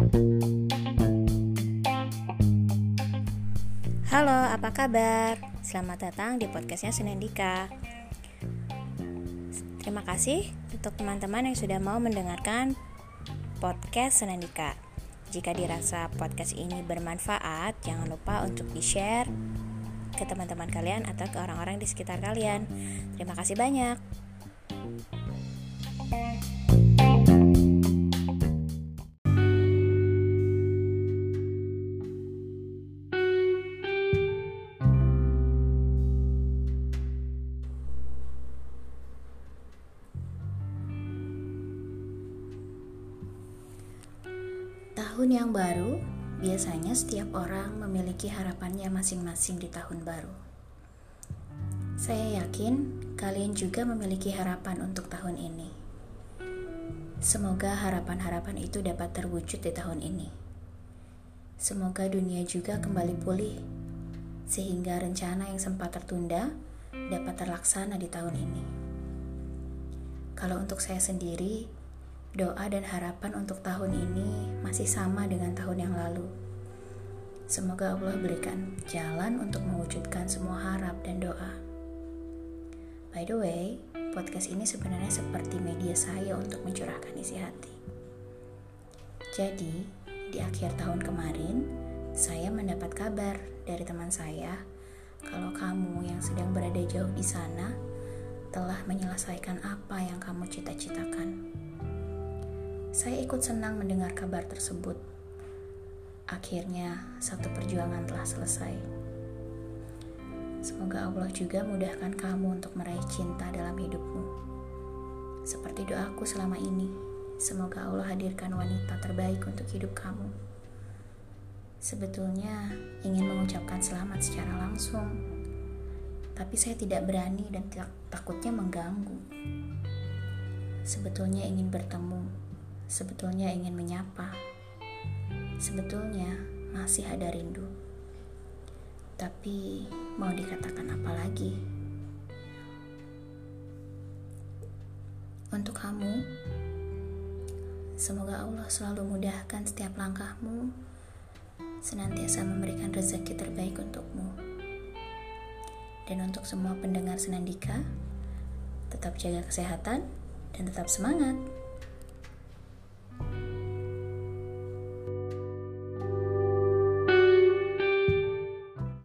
Halo, apa kabar? Selamat datang di podcastnya Senendika. Terima kasih untuk teman-teman yang sudah mau mendengarkan podcast Senendika. Jika dirasa podcast ini bermanfaat, jangan lupa untuk di-share ke teman-teman kalian atau ke orang-orang di sekitar kalian. Terima kasih banyak. Tahun yang baru, biasanya setiap orang memiliki harapannya masing-masing di tahun baru. Saya yakin kalian juga memiliki harapan untuk tahun ini. Semoga harapan-harapan itu dapat terwujud di tahun ini. Semoga dunia juga kembali pulih, sehingga rencana yang sempat tertunda dapat terlaksana di tahun ini. Kalau untuk saya sendiri, Doa dan harapan untuk tahun ini masih sama dengan tahun yang lalu. Semoga Allah berikan jalan untuk mewujudkan semua harap dan doa. By the way, podcast ini sebenarnya seperti media saya untuk mencurahkan isi hati. Jadi, di akhir tahun kemarin, saya mendapat kabar dari teman saya kalau kamu yang sedang berada jauh di sana telah menyelesaikan apa yang kamu cita-citakan. Saya ikut senang mendengar kabar tersebut. Akhirnya, satu perjuangan telah selesai. Semoga Allah juga mudahkan kamu untuk meraih cinta dalam hidupmu. Seperti doaku selama ini, semoga Allah hadirkan wanita terbaik untuk hidup kamu. Sebetulnya ingin mengucapkan selamat secara langsung, tapi saya tidak berani dan takutnya mengganggu. Sebetulnya ingin bertemu sebetulnya ingin menyapa. Sebetulnya masih ada rindu. Tapi mau dikatakan apa lagi? Untuk kamu, semoga Allah selalu mudahkan setiap langkahmu, senantiasa memberikan rezeki terbaik untukmu. Dan untuk semua pendengar Senandika, tetap jaga kesehatan dan tetap semangat.